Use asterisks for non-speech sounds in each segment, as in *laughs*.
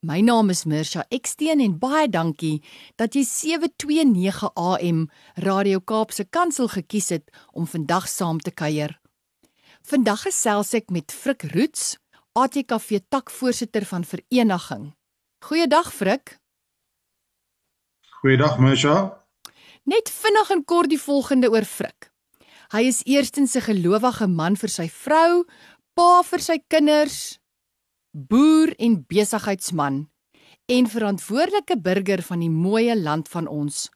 My naam is Mirsha Eksteen en baie dankie dat jy 729 AM Radio Kaapse Kansel gekies het om vandag saam te kuier. Vandag gesels ek met Frik Roots, ATKV takvoorsitter van vereniging. Goeiedag Frik. Goeiedag Mirsha. Net vinnig en kort die volgende oor Frik. Hy is eerstens 'n gelowige man vir sy vrou, pa vir sy kinders, boer en besigheidsman en verantwoordelike burger van die mooi land van ons.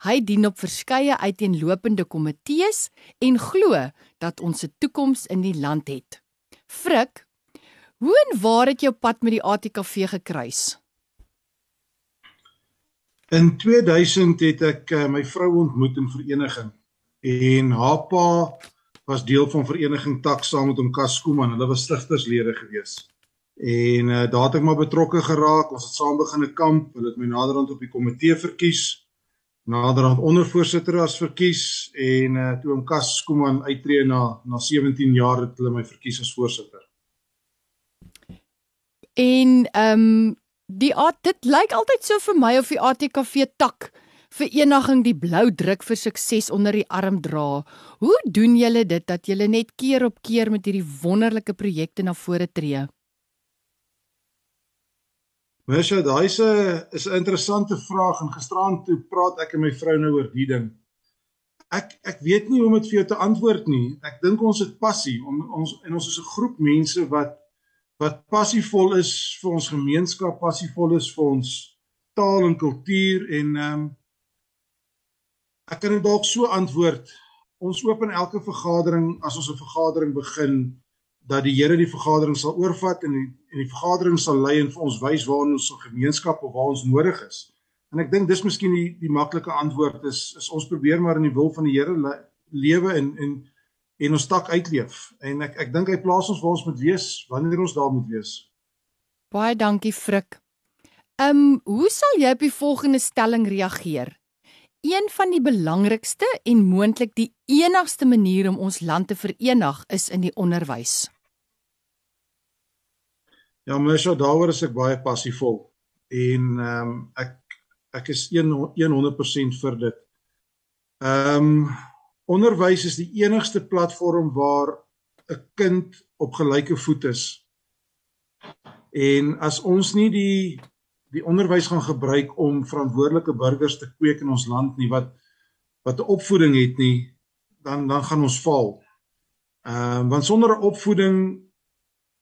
Hy dien op verskeie uiteenlopende komitees en glo dat ons 'n toekoms in die land het. Frik, hoe en waar het jou pad met die ATKV gekruis? In 2000 het ek uh, my vrou ontmoet in vereniging en haar pa was deel van vereniging Tak saam met hom Kas Skooman. Hulle was stigterslede geweest. En uh, daar het ek maar betrokke geraak. Ons het saam begin 'n kamp. Hulle het my naderhand op die komitee verkies. Naderhand ondervoorsitter as verkies en uh, toe om Kas Skooman uittreë na na 17 jaar het hulle my verkies as voorsitter. En ehm um, die A dit lyk altyd so vir my of die ATKV tak vereniging die blou druk vir sukses onder die arm dra. Hoe doen julle dit dat julle net keer op keer met hierdie wonderlike projekte na vore tree? Mens ja, daai 'n is 'n interessante vraag en gisterand toe praat ek en my vrou nou oor die ding. Ek ek weet nie hoe om dit vir jou te antwoord nie. Ek dink ons het passie om ons en ons is 'n groep mense wat wat passievol is vir ons gemeenskap, passievol is vir ons taal en kultuur en ehm um, ek kan dit dalk so antwoord. Ons open elke vergadering as ons 'n vergadering begin dat die Here die vergadering sal oorvat en die en die vergadering sal lei en vir ons wys waar ons gemeenskap of waar ons nodig is. En ek dink dis miskien die die maklike antwoord is is ons probeer maar in die wil van die Here le, lewe en en en ons tak uitleef. En ek ek dink hy plaas ons waar ons moet wees wanneer ons daar moet wees. Baie dankie Frik. Ehm um, hoe sal jy op die volgende stelling reageer? Een van die belangrikste en moontlik die enigste manier om ons land te verenig is in die onderwys. Ja, Mesha, daaroor is ek baie passievol en ehm um, ek ek is 100% vir dit. Ehm um, onderwys is die enigste platform waar 'n kind op gelyke voet is. En as ons nie die die onderwys gaan gebruik om verantwoordelike burgers te kweek in ons land nie wat wat 'n opvoeding het nie, dan dan gaan ons faal. Ehm um, want sonder 'n opvoeding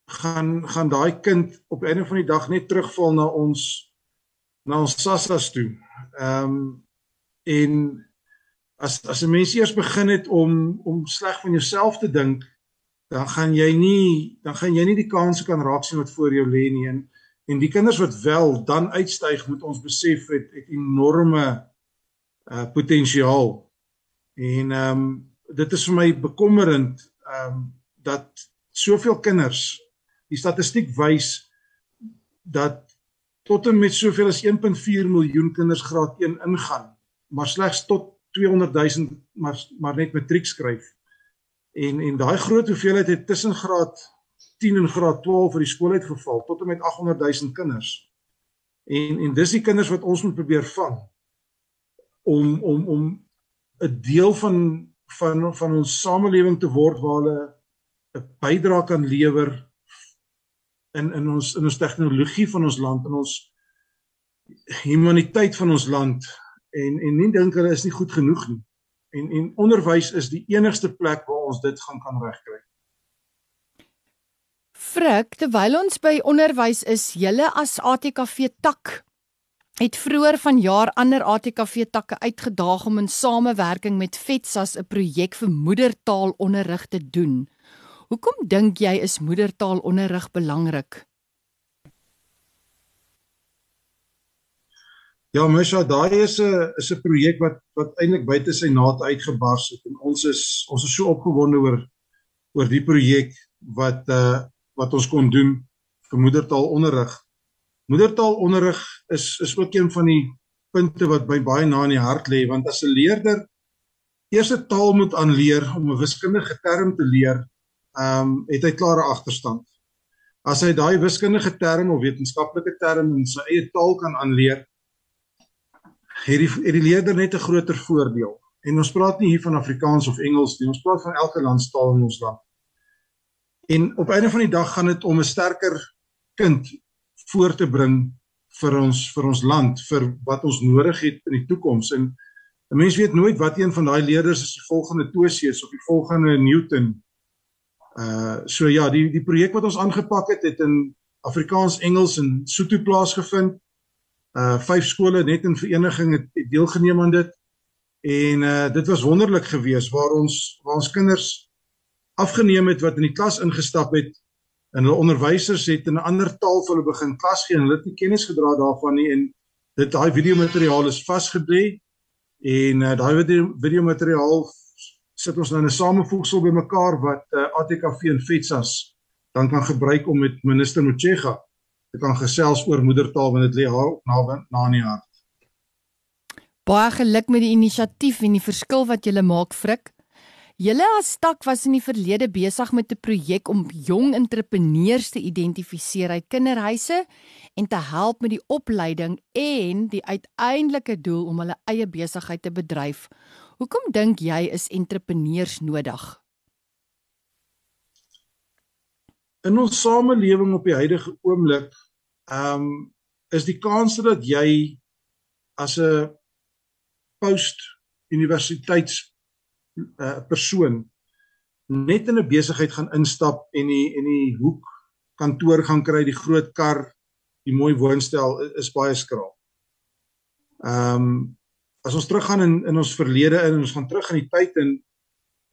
gaan gaan daai kind op einde van die dag net terugval na ons na ons sassas toe. Ehm um, en as as 'n mens eers begin het om om sleg van jouself te dink, dan gaan jy nie dan gaan jy nie die kanse kan raak sien wat voor jou lê nie en en die kinders wat wel dan uitstyg moet ons besef het, het enorme uh potensiaal. En ehm um, dit is vir my bekommerend ehm um, dat soveel kinders Die statistiek wys dat tot en met soveel as 1.4 miljoen kinders graad 1 ingaan, maar slegs tot 200 000 maar maar net matriek skryf. En en daai groot hoeveelheid het tussen graad 10 en graad 12 vir die skool uitgeval tot en met 800 000 kinders. En en dis die kinders wat ons moet probeer vang om om om 'n deel van van van ons samelewing te word waar hulle 'n bydrae kan lewer in in ons in ons tegnologie van ons land en ons humaniteit van ons land en en nie dink hulle is nie goed genoeg nie. En en onderwys is die enigste plek waar ons dit gaan kan regkry. Frik, terwyl ons by onderwys is, julle as ATKV tak het vroeër vanjaar ander ATKV takke uitgedaag om in samewerking met FETSAS 'n projek vir moedertaalonderrig te doen. Hoekom dink jy is moedertaalonderrig belangrik? Ja, Misha, daai is 'n is 'n projek wat wat eintlik buite sy naad uitgebars het en ons is ons is so opgewonde oor oor die projek wat uh wat ons kon doen vir moedertaalonderrig. Moedertaalonderrig is is ook een van die punte wat by baie na in die hart lê want as 'n leerder eerste taal moet aanleer om 'n wiskundige term te leer, ehm um, het hy klare agterstand. As hy daai wiskundige term of wetenskaplike term in sy eie taal kan aanleer, het die het die leerder net 'n groter voordeel. En ons praat nie hier van Afrikaans of Engels nie, ons praat van elke landstaal in ons land. En op einde van die dag gaan dit om 'n sterker kind voor te bring vir ons vir ons land vir wat ons nodig het in die toekoms en 'n mens weet nooit wat een van daai leerders is die volgende Tosius of die volgende Newton. Uh so ja, die die projek wat ons aangepak het het in Afrikaans, Engels en Sotho plaasgevind. Uh vyf skole net in vereniging het, het deelgeneem aan dit. En uh dit was wonderlik geweest waar ons waar ons kinders afgeneem het wat in die klas ingestap het en hulle onderwysers het in 'n ander taal vir hulle begin klas gee en hulle het nie kennis gedra daarvan nie en dit daai video materiaal is vasgeblê en uh, daai video materiaal sit ons nou 'n samevoegsel bymekaar wat uh, eh, ATKV en FETSAS dan kan gebruik om met minister Motshega te kan gesels oor moedertaal want dit lê haar na na in die hart. Baie geluk met die inisiatief en die verskil wat jy maak, Frik. Julle as tak was in die verlede besig met 'n projek om jong entrepreneurs te identifiseer uit kinderhuise en te help met die opleiding en die uiteindelike doel om hulle eie besigheid te bedryf. Hoekom dink jy is entrepreneurs nodig? In ons samelewing op die huidige oomblik, ehm um, is die kans dat jy as 'n post universiteits uh, persoon net in 'n besigheid gaan instap en die en die hoek kantoor gaan kry, die groot kar, die mooi woonstel is, is baie skraal. Ehm um, as ons teruggaan in in ons verlede in ons gaan terug in die tyd en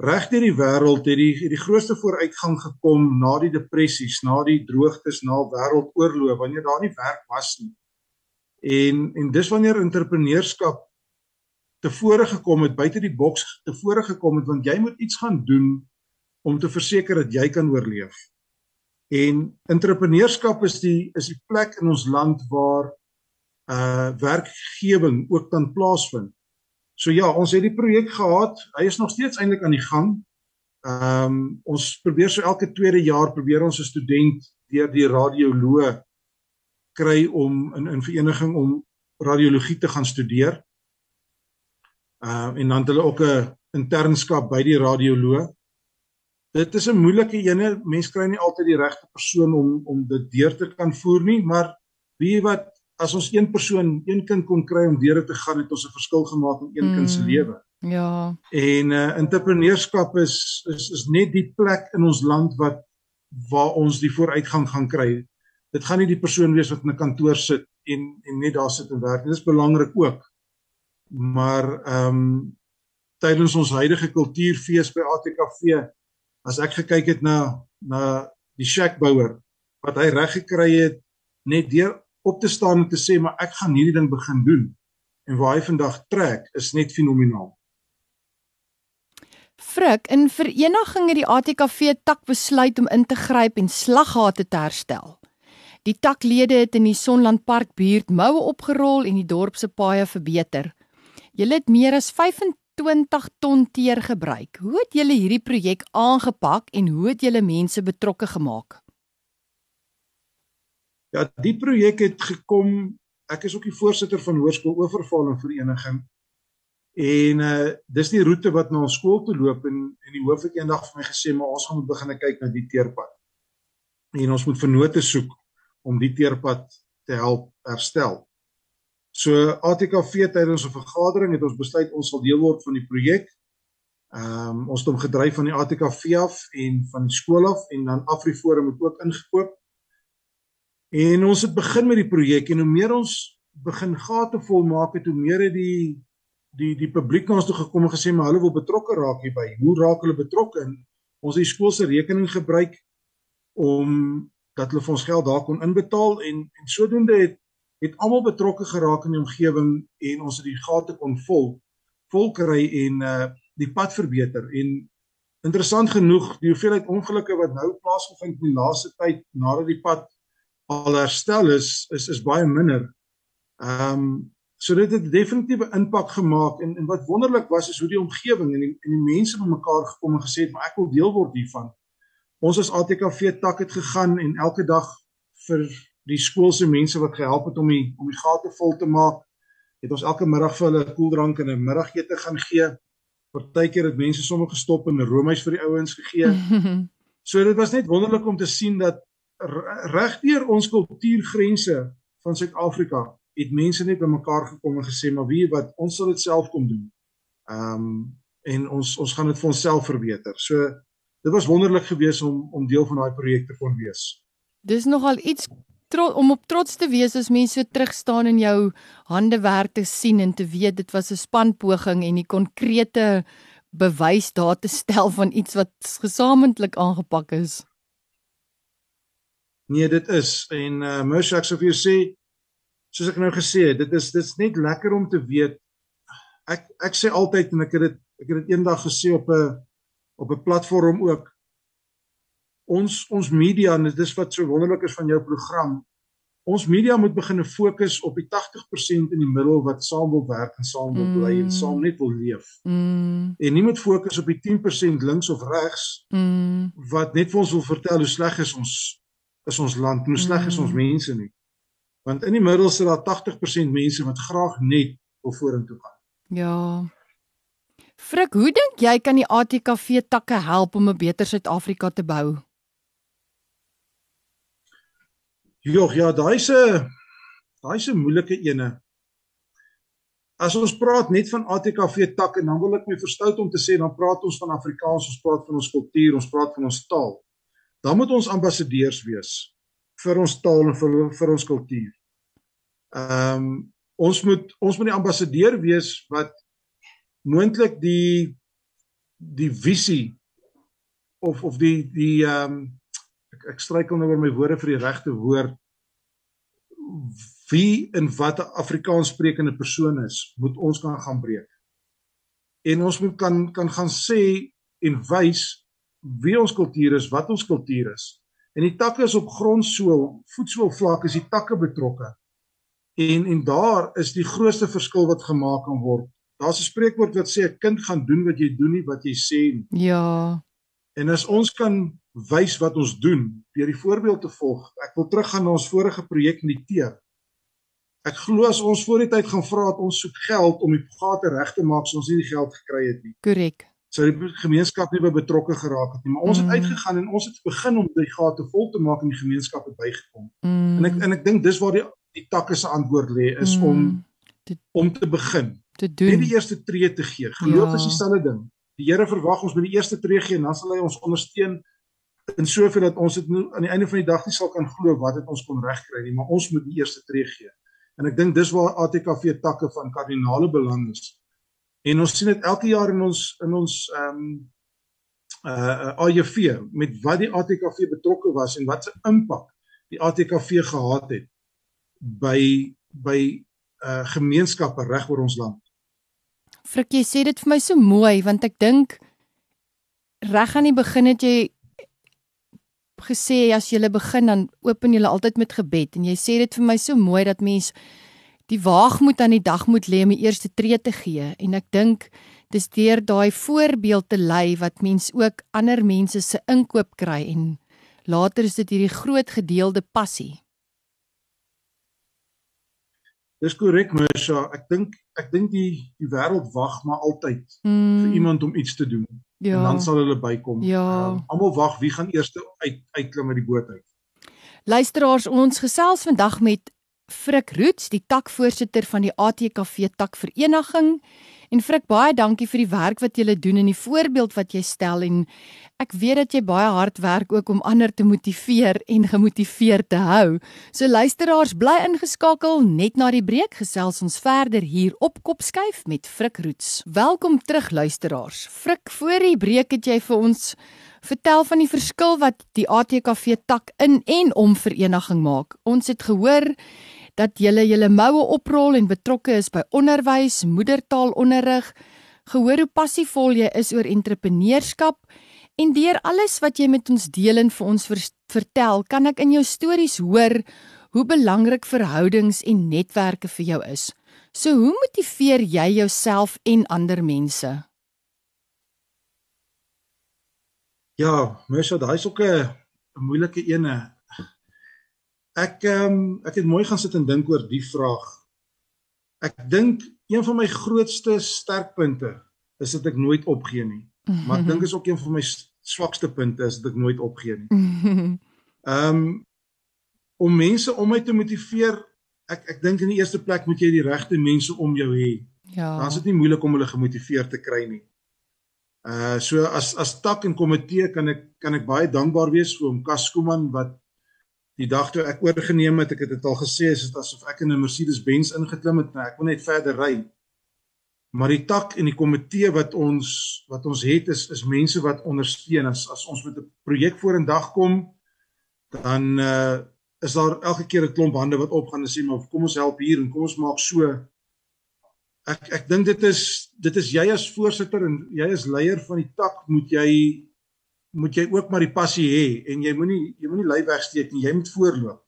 regdeur die wêreld het die het die grootste vooruitgang gekom na die depressies, na die droogtes, na wêreldoorloë wanneer daar nie werk was nie. En en dis wanneer entrepreneurskap tevore gekom het, buite die boks tevore gekom het want jy moet iets gaan doen om te verseker dat jy kan oorleef. En entrepreneurskap is die is die plek in ons land waar uh werkgewing ook dan plaasvind. So ja, ons het die projek gehad. Hy is nog steeds eintlik aan die gang. Ehm um, ons probeer so elke tweede jaar probeer ons 'n student deur die radioloog kry om in in vereniging om radiologie te gaan studeer. Uh en dan het hulle ook 'n internskap by die radioloog. Dit is 'n moeilike ene. Mense kry nie altyd die regte persoon om om dit deur te kan voer nie, maar wie wat as ons een persoon, een kind kon kry om deur te gaan, het ons 'n verskil gemaak in een mm, kind se mm, lewe. Ja. En uh entrepreneurskap is is is net die plek in ons land wat waar ons die vooruitgang gaan kry. Dit gaan nie die persoon wees wat in 'n kantoor sit en en net daar sit en werk nie. Dit is belangrik ook maar ehm um, tydens ons huidige kultuurfees by ATKV as ek gekyk het na na die shackbouer wat hy reg gekry het net deur op te staan en te sê maar ek gaan hierdie ding begin doen en waar hy vandag trek is net fenomenaal. Frik in vereniging het die ATKV tak besluit om in te gryp en slaggate te herstel. Die taklede het in die Sonlandpark buurt moue opgerol en die dorp se paaie verbeter. Julle het meer as 25 ton teer gebruik. Hoe het julle hierdie projek aangepak en hoe het julle mense betrokke gemaak? Ja, die projek het gekom. Ek is ook die voorsitter van Hoërskool Oeverval Vereniging. En uh dis die roete wat na ons skool toe loop en en die hoof het eendag vir my gesê maar ons gaan moet begin kyk na die teerpad. En ons moet vennote soek om die teerpad te help herstel. So ATKV tydens 'n vergadering het ons besluit ons sal deel word van die projek. Ehm um, ons het hom gedryf van die ATKV af en van die skool af en dan AfriForum het ook ingekoop. En ons het begin met die projek en hoe meer ons begin gate volmaak het, hoe meer het die die die publiek na ons toe gekom en gesê maar hulle wil betrokke raak hierby. Hoe raak hulle betrokke? Ons het die skool se rekening gebruik om dat hulle vir ons geld daar kon inbetaal en en sodoende het het almal betrokke geraak in die omgewing en ons het die gate kon vol volkry en uh die pad verbeter en interessant genoeg die hoeveelheid ongelukke wat nou plaasgevind in die laaste tyd nadat die pad al herstel is is is baie minder. Ehm um, so dit het definitiewe impak gemaak en en wat wonderlik was is hoe die omgewing en die en die mense bymekaar gekom en gesê het maar ek wil deel word hiervan. Ons as ATKV tak het gegaan en elke dag vir die skoolse mense wat gehelp het om die om die gate vol te maak, het ons elke middag vir hulle 'n koeldrank en 'n middagete gaan gee. Partykeer het mense sommer gestop en roomys vir die ouens gegee. *laughs* so dit was net wonderlik om te sien dat regdeur ons kultuurgrense van Suid-Afrika het mense net bymekaar gekom en gesê maar wie wat ons sal dit self kom doen. Ehm um, en ons ons gaan dit vir onsself verbeter. So dit was wonderlik geweest om om deel van daai projek te kon wees. Dis nogal iets om op trots te wees as mense so terug staan in jou hande werk te sien en te weet dit was 'n spanpoging en die konkrete bewys daar te stel van iets wat gesamentlik aangepak is. Nee, dit is en uh Mershak sou vir jou sê soos ek nou gesê het, dit is dit's net lekker om te weet ek ek sê altyd en ek het dit ek het dit eendag gesê op 'n op 'n platform ook ons ons media en dit is wat so wonderlik is van jou program. Ons media moet begin fokus op die 80% in die middel wat saam wil werk en saam wil bly mm. en saam net wil leef. Mm. En nie moet fokus op die 10% links of regs mm. wat net vir ons wil vertel hoe sleg is ons is ons land, hoe sleg is ons mm. mense nie. Want in die middel sit daar 80% mense wat graag net wil vorentoe gaan. Ja. Frik, hoe dink jy kan die ATKV takke help om 'n beter Suid-Afrika te bou? Jogg, ja, daai se daai se moeilike ene. As ons praat net van ATKV takke, dan wil ek my verstout om te sê dan praat ons van Afrikaans, ons praat van ons kultuur, ons praat van ons taal. Dan moet ons ambassadeurs wees vir ons taal en vir vir ons kultuur. Ehm um, ons moet ons moet die ambassadeur wees wat moontlik die die visie of of die die ehm um, ek ek struikel nou oor my woorde vir die regte woord wie en wat 'n Afrikaans sprekende persoon is moet ons kan gaan breek en ons moet kan kan gaan sê en wys wie ons kultuur is wat ons kultuur is en die takke is op grondsool voetsool vlak is die takke betrokke en en daar is die grootste verskil wat gemaak kan word daar's 'n spreekwoord wat sê 'n kind gaan doen wat jy doen nie wat jy sê nie ja en as ons kan wys wat ons doen deur die voorbeeld te volg. Ek wil teruggaan na ons vorige projek in die teer. Ek glo as ons voor die tyd gaan vra dat ons soek geld om die gate reg te maak, sou ons nie die geld gekry het nie. Korrek. Sou die gemeenskap nie betrokke geraak het nie, maar ons het mm. uitgegaan en ons het begin om die gate vol te maak en die gemeenskap het bygekom. Mm. En ek en ek dink dis waar die die takke se antwoord lê is mm. om te, om te begin. Te doen. Net die eerste tree te gee. Geloof ja. is dieselfde ding. Die Here verwag ons met die eerste tree gee en dan sal hy ons ondersteun in soveel dat ons dit aan die einde van die dag nie sal kan glo wat dit ons kon regkry nie, maar ons moet die eerste tree gee. En ek dink dis waar ATKV takke van kardinale belang is. En ons sien dit elke jaar in ons in ons ehm um, uh AJV met wat die ATKV betrokke was en wat se impak die ATKV gehad het by by uh gemeenskappe reg oor ons land. Frikkie sê dit vir my so mooi want ek dink reg aan die begin het jy gesê as jy begin dan open jy altyd met gebed en jy sê dit vir my so mooi dat mens die waagmoed aan die dag moet lê om die eerste tree te gee en ek dink dis deur daai voorbeeld te lei wat mens ook ander mense se inkoop kry en later is dit hierdie groot gedeelde passie. Dis korrek Mersha, ek dink ek dink die die wêreld wag maar altyd mm. vir iemand om iets te doen. Ja. En dan sal hulle bykom. Ja. Um, Almal wag wie gaan eers uit uitklim uit die boot uit. Luisteraars, ons gesels vandag met Frik Roots, die takvoorsitter van die ATKV takvereniging. En Frik, baie dankie vir die werk wat jy doen en die voorbeeld wat jy stel en Ek weet dat jy baie hard werk ook om ander te motiveer en gemotiveerd te hou. So luisteraars, bly ingeskakel net na die breek gesels ons verder hier op Kopskuif met Frik Roots. Welkom terug luisteraars. Frik, voor die breek het jy vir ons vertel van die verskil wat die ATKV tak in en om vereniging maak. Ons het gehoor dat jy julle moue oprol en betrokke is by onderwys, moedertaalonderrig, gehoor hoe passievol jy is oor entrepreneurskap en deur alles wat jy met ons deel en vir ons vertel, kan ek in jou stories hoor hoe belangrik verhoudings en netwerke vir jou is. So hoe motiveer jy jouself en ander mense? Ja, mens, daai is ook 'n moeilike ene. Ek ehm um, ek het mooi gaan sit en dink oor die vraag. Ek dink een van my grootste sterkpunte is dat ek nooit opgee nie. Maar ek dink is ook een van my swakste punte is dat ek nooit opgee nie. *laughs* Ehm um, om mense om my te motiveer, ek ek dink in die eerste plek moet jy die regte mense om jou hê. Ja. Dan is dit nie moeilik om hulle gemotiveer te kry nie. Uh so as as tak en komitee kan ek kan ek baie dankbaar wees vir hom Kaskooman wat die dag toe ek oorgeneem het, ek het dit al gesê, is dit asof ek in 'n Mercedes-Benz ingeklim het, nou ek wil net verder ry. Maar die tak en die komitee wat ons wat ons het is is mense wat ondersteun as as ons met 'n projek vorendag kom dan uh is daar elke keer 'n klomp hande wat opgaan en sê maar kom ons help hier en kom ons maak so. Ek ek dink dit is dit is jy as voorsitter en jy as leier van die tak moet jy moet jy ook maar die passie hê en jy moenie jy moenie lui wegsteek nie, jy moet voorloop.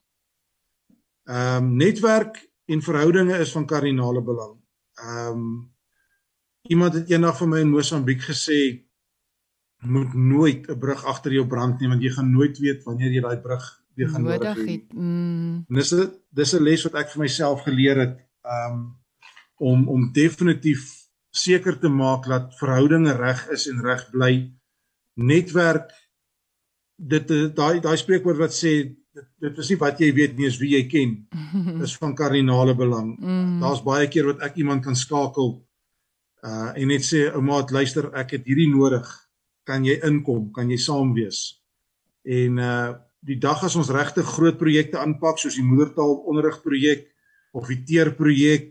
Ehm um, netwerk en verhoudinge is van kardinale belang. Ehm um, iemand het eendag vir my in Mosambiek gesê moet nooit 'n brug agter jou brand nie want jy gaan nooit weet wanneer jy daai brug weer gaan nodig hê. Mm. Dis 'n dis 'n les wat ek vir myself geleer het um om om definitief seker te maak dat verhoudinge reg is en reg bly. Netwerk dit daai daai spreekwoord wat sê dit, dit is nie wat jy weet nie, is wie jy ken. *laughs* Dis van kardinale belang. Mm. Daar's baie keer wat ek iemand kan skakel uh en net sê ouma, luister, ek het hierdie nodig. Kan jy inkom? Kan jy saam wees? En uh die dag as ons regte groot projekte aanpak soos die moedertaal onderrigprojek of die teer projek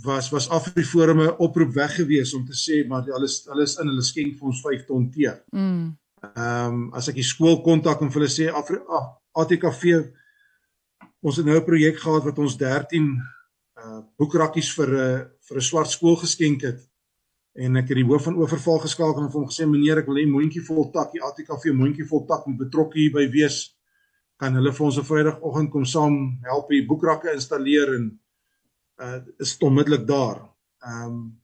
was was Afriforum 'n oproep weg gewees om te sê maar hulle is hulle is in hulle skenk vir ons 5 ton teer. Mm. Ehm um, as ek die skool kontak en vir hulle sê Afri ATKV ons het nou 'n projek gehad wat ons 13 uh boekrakkies vir 'n uh, vir 'n swart skool geskenk het en ek het die hoof van oorval geskakel en vir hom gesê meneer ek wil hê mondjie vol tak die ATKV mondjie vol tak moet betrokke hier by wees kan hulle vir ons 'n Vrydagoggend kom saam help die boekrakke installeer en uh is onmiddellik daar. Ehm um,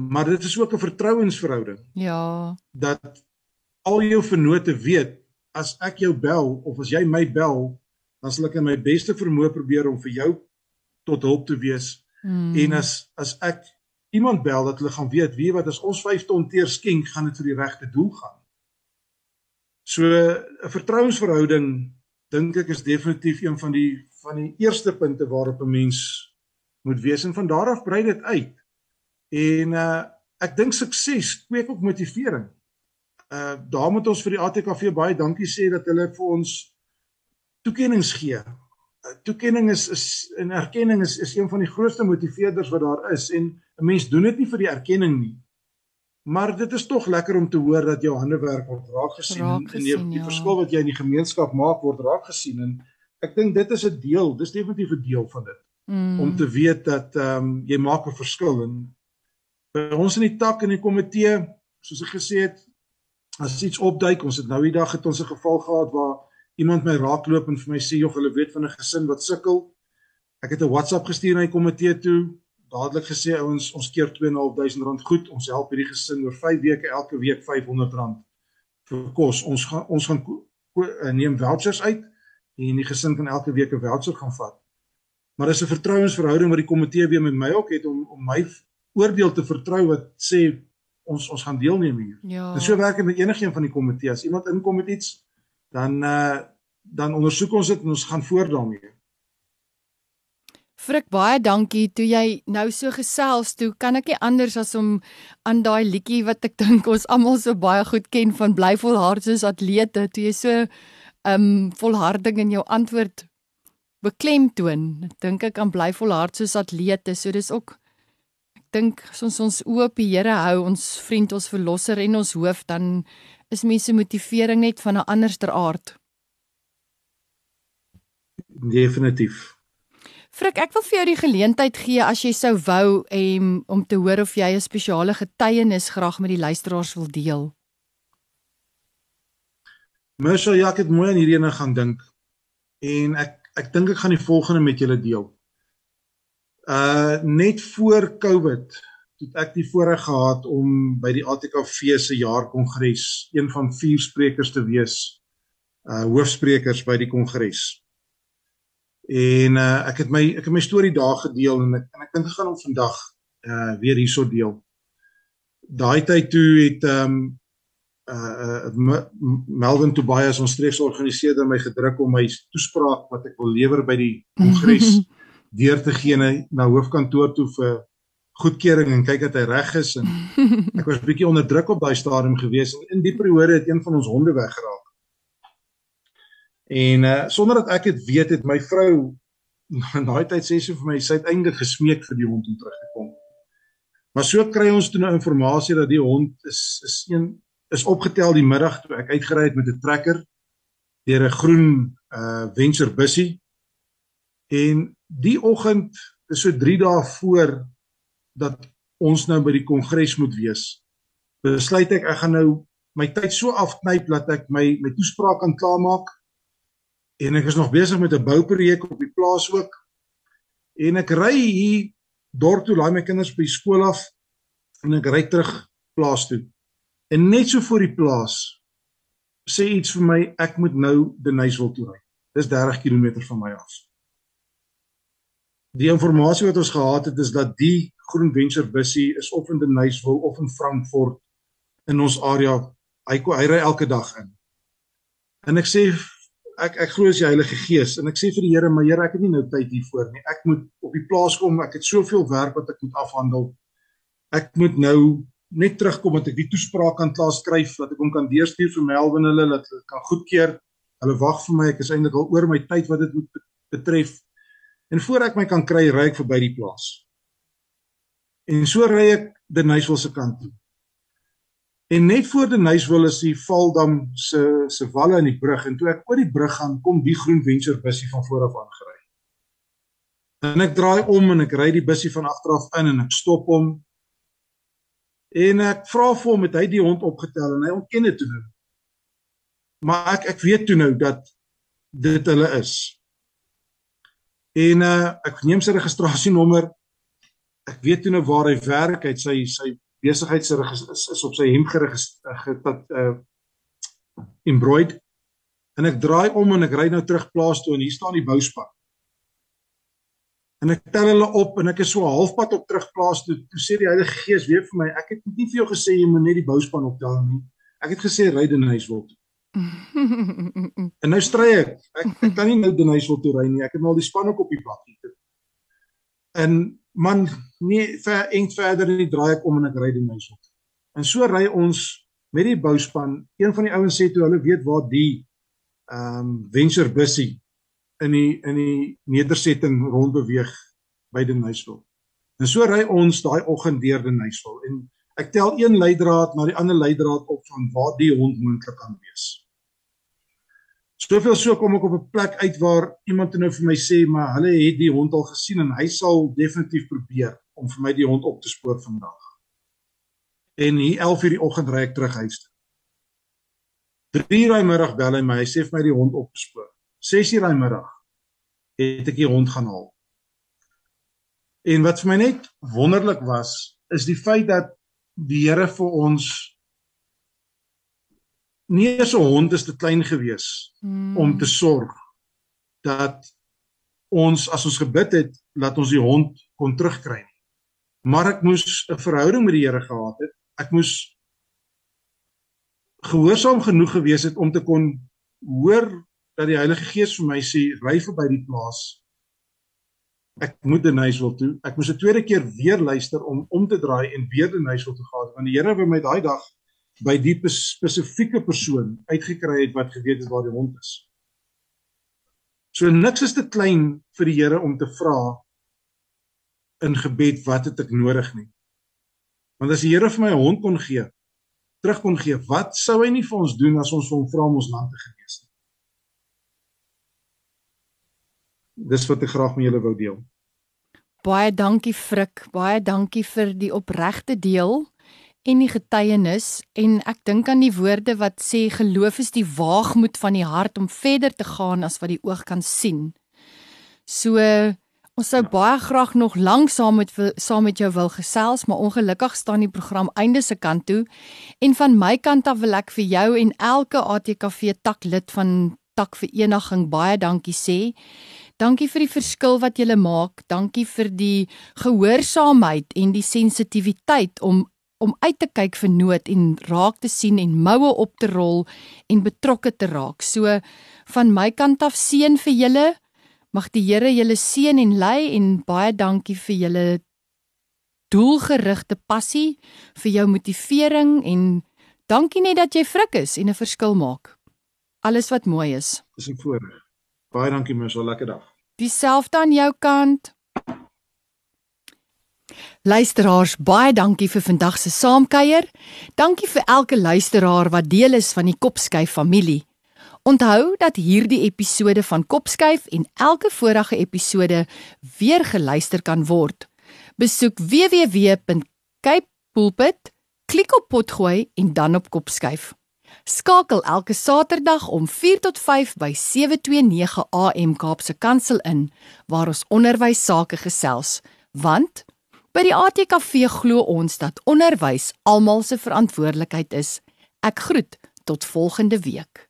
maar dit is ook 'n vertrouensverhouding. Ja. Dat al jou vennote weet as ek jou bel of as jy my bel dan sal ek in my beste vermoë probeer om vir jou tot hulp te wees. Hmm. En as as ek iemand bel dat hulle gaan weet wie wat as ons 5 ton teer skenk gaan dit vir die regte doel gaan. So 'n vertrouensverhouding dink ek is definitief een van die van die eerste punte waarop 'n mens moet wees en van daar af brei dit uit. En uh ek dink sukses kweek ook motivering. Uh daar moet ons vir die ATKV baie dankie sê dat hulle vir ons toekennings gee. Uh, toekenning is is en erkenning is is een van die grootste motiveerders wat daar is en 'n mens doen dit nie vir die erkenning nie. Maar dit is tog lekker om te hoor dat jou handewerk word raak gesien raak en die, die ja. verskil wat jy in die gemeenskap maak word raak gesien en ek dink dit is 'n deel, dis definitief 'n deel van dit. Mm. Om te weet dat ehm um, jy maak 'n verskil en by ons in die tak en die komitee, soos ek gesê het, as iets opduik, ons het nou die dag het ons 'n geval gehad waar iemand my raakloop en vir my sê jog hulle weet van 'n gesin wat sukkel. Ek het 'n WhatsApp gestuur na die komitee toe dadelik gesê ouens ons keer 2.500 rand goed ons help hierdie gesin oor 5 weke elke week 500 rand vir kos ons gaan ons gaan neem vouchers uit en die gesin kan elke week 'n voucher gaan vat maar dis 'n vertrouensverhouding wat die komitee weer met my ook het om om my oordeel te vertrou wat sê ons ons gaan deelneem hier. Ja. Dis so werk dit met enigiemand van die komitee. As iemand inkom met iets, dan uh dan ondersoek ons dit en ons gaan voort daarmee. Frik baie dankie. Toe jy nou so gesels, toe kan ek nie anders as om aan daai liedjie wat ek dink ons almal so baie goed ken van bly volhard soos atlete, toe jy so um volharding in jou antwoord beklemtoon. Dink ek aan bly volhard soos atlete. So dis ook ek dink as ons ons oop die Here hou, ons vriend, ons verlosser en ons hoof, dan is mense motivering net van 'n anderster aard. Definitief. Frik, ek wil vir jou die geleentheid gee as jy sou wou em, om te hoor of jy 'n spesiale getuienis graag met die luisteraars wil deel. Mersal, ja, ek het mooi aan hierdie ene gaan dink. En ek ek dink ek gaan die volgende met julle deel. Uh net voor Covid het ek die voorreg gehad om by die ATKV se jaarkongres een van vier sprekers te wees. Uh hoofsprekers by die kongres. En uh ek het my ek het my storie daar gedeel en ek en ek dink ek gaan hom vandag uh weer hierso deel. Daai tyd toe het ehm um, uh, Melvin Tobias ons streeksorganiseerder my gedruk om my toespraak wat ek wil lewer by die kongres *laughs* deur te gee na, na hoofkantoor toe vir goedkeuring en kyk dat hy reg is en ek was bietjie onder druk op daai stadium gewees en in die periode het een van ons honde weggeraak. En uh sonder dat ek dit weet het my vrou in daai tyd sê sy vir my sy het eintlik gesmeek vir die hond om terug te kom. Maar so kry ons toe nou inligting dat die hond is is een is opgetel die middag toe ek uitgery het met 'n trekker deur 'n groen uh Venture bussie. En die oggend is so 3 dae voor dat ons nou by die kongres moet wees. Besluit ek ek gaan nou my tyd so afknyp dat ek my my toespraak kan klaarmaak en ek is nog besig met 'n bouprojek op die plaas ook. En ek ry hier dorp toe, laai my kinders by skool af en ek ry terug plaas toe. En net so voor die plaas sê iets vir my, ek moet nou Denyswil toe ry. Dis 30 km van my af. Die inligting wat ons gehad het is dat die Groen Venture bussie is of in Denyswil of in Frankfurt in ons area. Hy hy ry elke dag in. En ek sê ek ek glo as die Heilige Gees en ek sê vir die Here, maar Here, ek het nie nou tyd hiervoor nie. Ek moet op die plaas kom, ek het soveel werk wat ek moet afhandel. Ek moet nou net terugkom dat ek die toespraak kan klaar skryf, dat ek hom kan deurstuur vir Melvin hulle dat hulle kan goedkeur. Hulle wag vir my, ek is eintlik al oor my tyd wat dit moet betref. En voor ek my kan kry, ry ek verby die plaas. En so ry ek Denyswil se kant toe. En net voor die Nyswil is die Valdam se se walle in die brug en toe ek oor die brug gaan, kom die groen venture bussie van voor af aangery. En ek draai om en ek ry die bussie van agter af in en ek stop hom. En ek vra vir hom het hy die hond opgetel en hy ontken dit toe nou. Maar ek ek weet toe nou dat dit hulle is. En uh ek neem sy registrasienommer. Ek weet toe nou waar hy werk, hy het sy sy besigheid se is, is op sy hemp geregistreer uh embroid en ek draai om en ek ry nou terug plaas toe en hier staan die bouspan. En ek tel hulle op en ek is so halfpad op terug plaas toe. Toe sê die Heilige Gees weer vir my, ek het nie vir jou gesê jy moet net die bouspan optel nie. Ek het gesê ry in huis wil toe. en nou stry ek. ek. Ek kan nie nou in huis wil toe ry nie. Ek het nou al die span ook op die pad hier. En man nee ver eng verder in die draai ek om en ek ry die huis op. En so ry ons met die bouspan. Een van die ouens sê toe hulle weet waar die ehm um, venture bussie in die in die nedersetting rond beweeg by die Nuisville. En so ry ons daai oggend deur die Nuisville en ek tel een leidraad na die ander leidraad op van waar die hond moontlik kan wees. Soveel so kom ek op 'n plek uit waar iemand nou vir my sê maar hulle het die hond al gesien en hy sal definitief probeer om vir my die hond op te spoor vandag. En hier 11:00 die oggend ry ek terug huis toe. 3:00 daai middag bel hy my, hy sê vir my die hond opgespoor. 6:00 daai middag het ek die hond gaan haal. En wat vir my net wonderlik was, is die feit dat die Here vir ons nie eens 'n hond is te klein gewees hmm. om te sorg dat ons as ons gebid het dat ons die hond kon terugkry. Maar ek moes 'n verhouding met die Here gehad het. Ek moes gehoorsaam genoeg gewees het om te kon hoor dat die Heilige Gees vir my sê ry verby die plaas. Ek moet huis wil toe. Ek moes 'n tweede keer weer luister om om te draai en weer huis wil toe gaan want die Here het my daai dag by die spesifieke persoon uitgekry het wat geweet het waar die hond is. So niks is te klein vir die Here om te vra in gebed wat het ek nodig nie. Want as die Here vir my 'n hond kon gee, terug kon gee, wat sou hy nie vir ons doen as ons hom vra om ons land te genees nie? Dis wat ek graag met julle wou deel. Baie dankie Frik, baie dankie vir die opregte deel en die getuienis en ek dink aan die woorde wat sê geloof is die waagmoed van die hart om verder te gaan as wat die oog kan sien. So ons sou baie graag nog lank saam met saam met jou wil gesels, maar ongelukkig staan die program einde se kant toe en van my kant af wil ek vir jou en elke ATKV taklid van takvereniging baie dankie sê. Dankie vir die verskil wat julle maak. Dankie vir die gehoorsaamheid en die sensitiwiteit om om uit te kyk vir nood en raak te sien en moue op te rol en betrokke te raak. So van my kant af seën vir julle. Mag die Here julle seën en lei en baie dankie vir julle doelgerigte passie, vir jou motivering en dankie net dat jy frik is en 'n verskil maak. Alles wat mooi is. Dis 'n voorreg. Baie dankie mens, 'n lekker dag. Dieselfde aan jou kant. Luisteraars, baie dankie vir vandag se saamkuier. Dankie vir elke luisteraar wat deel is van die Kopskyf familie. Onthou dat hierdie episode van Kopskyf en elke vorige episode weer geluister kan word. Besoek www.cape pulpit, klik op potgooi en dan op Kopskyf. Skakel elke Saterdag om 4 tot 5 by 729 AM Kaapse Kansel in waar ons onderwys sake gesels, want by die ATKV glo ons dat onderwys almal se verantwoordelikheid is. Ek groet tot volgende week.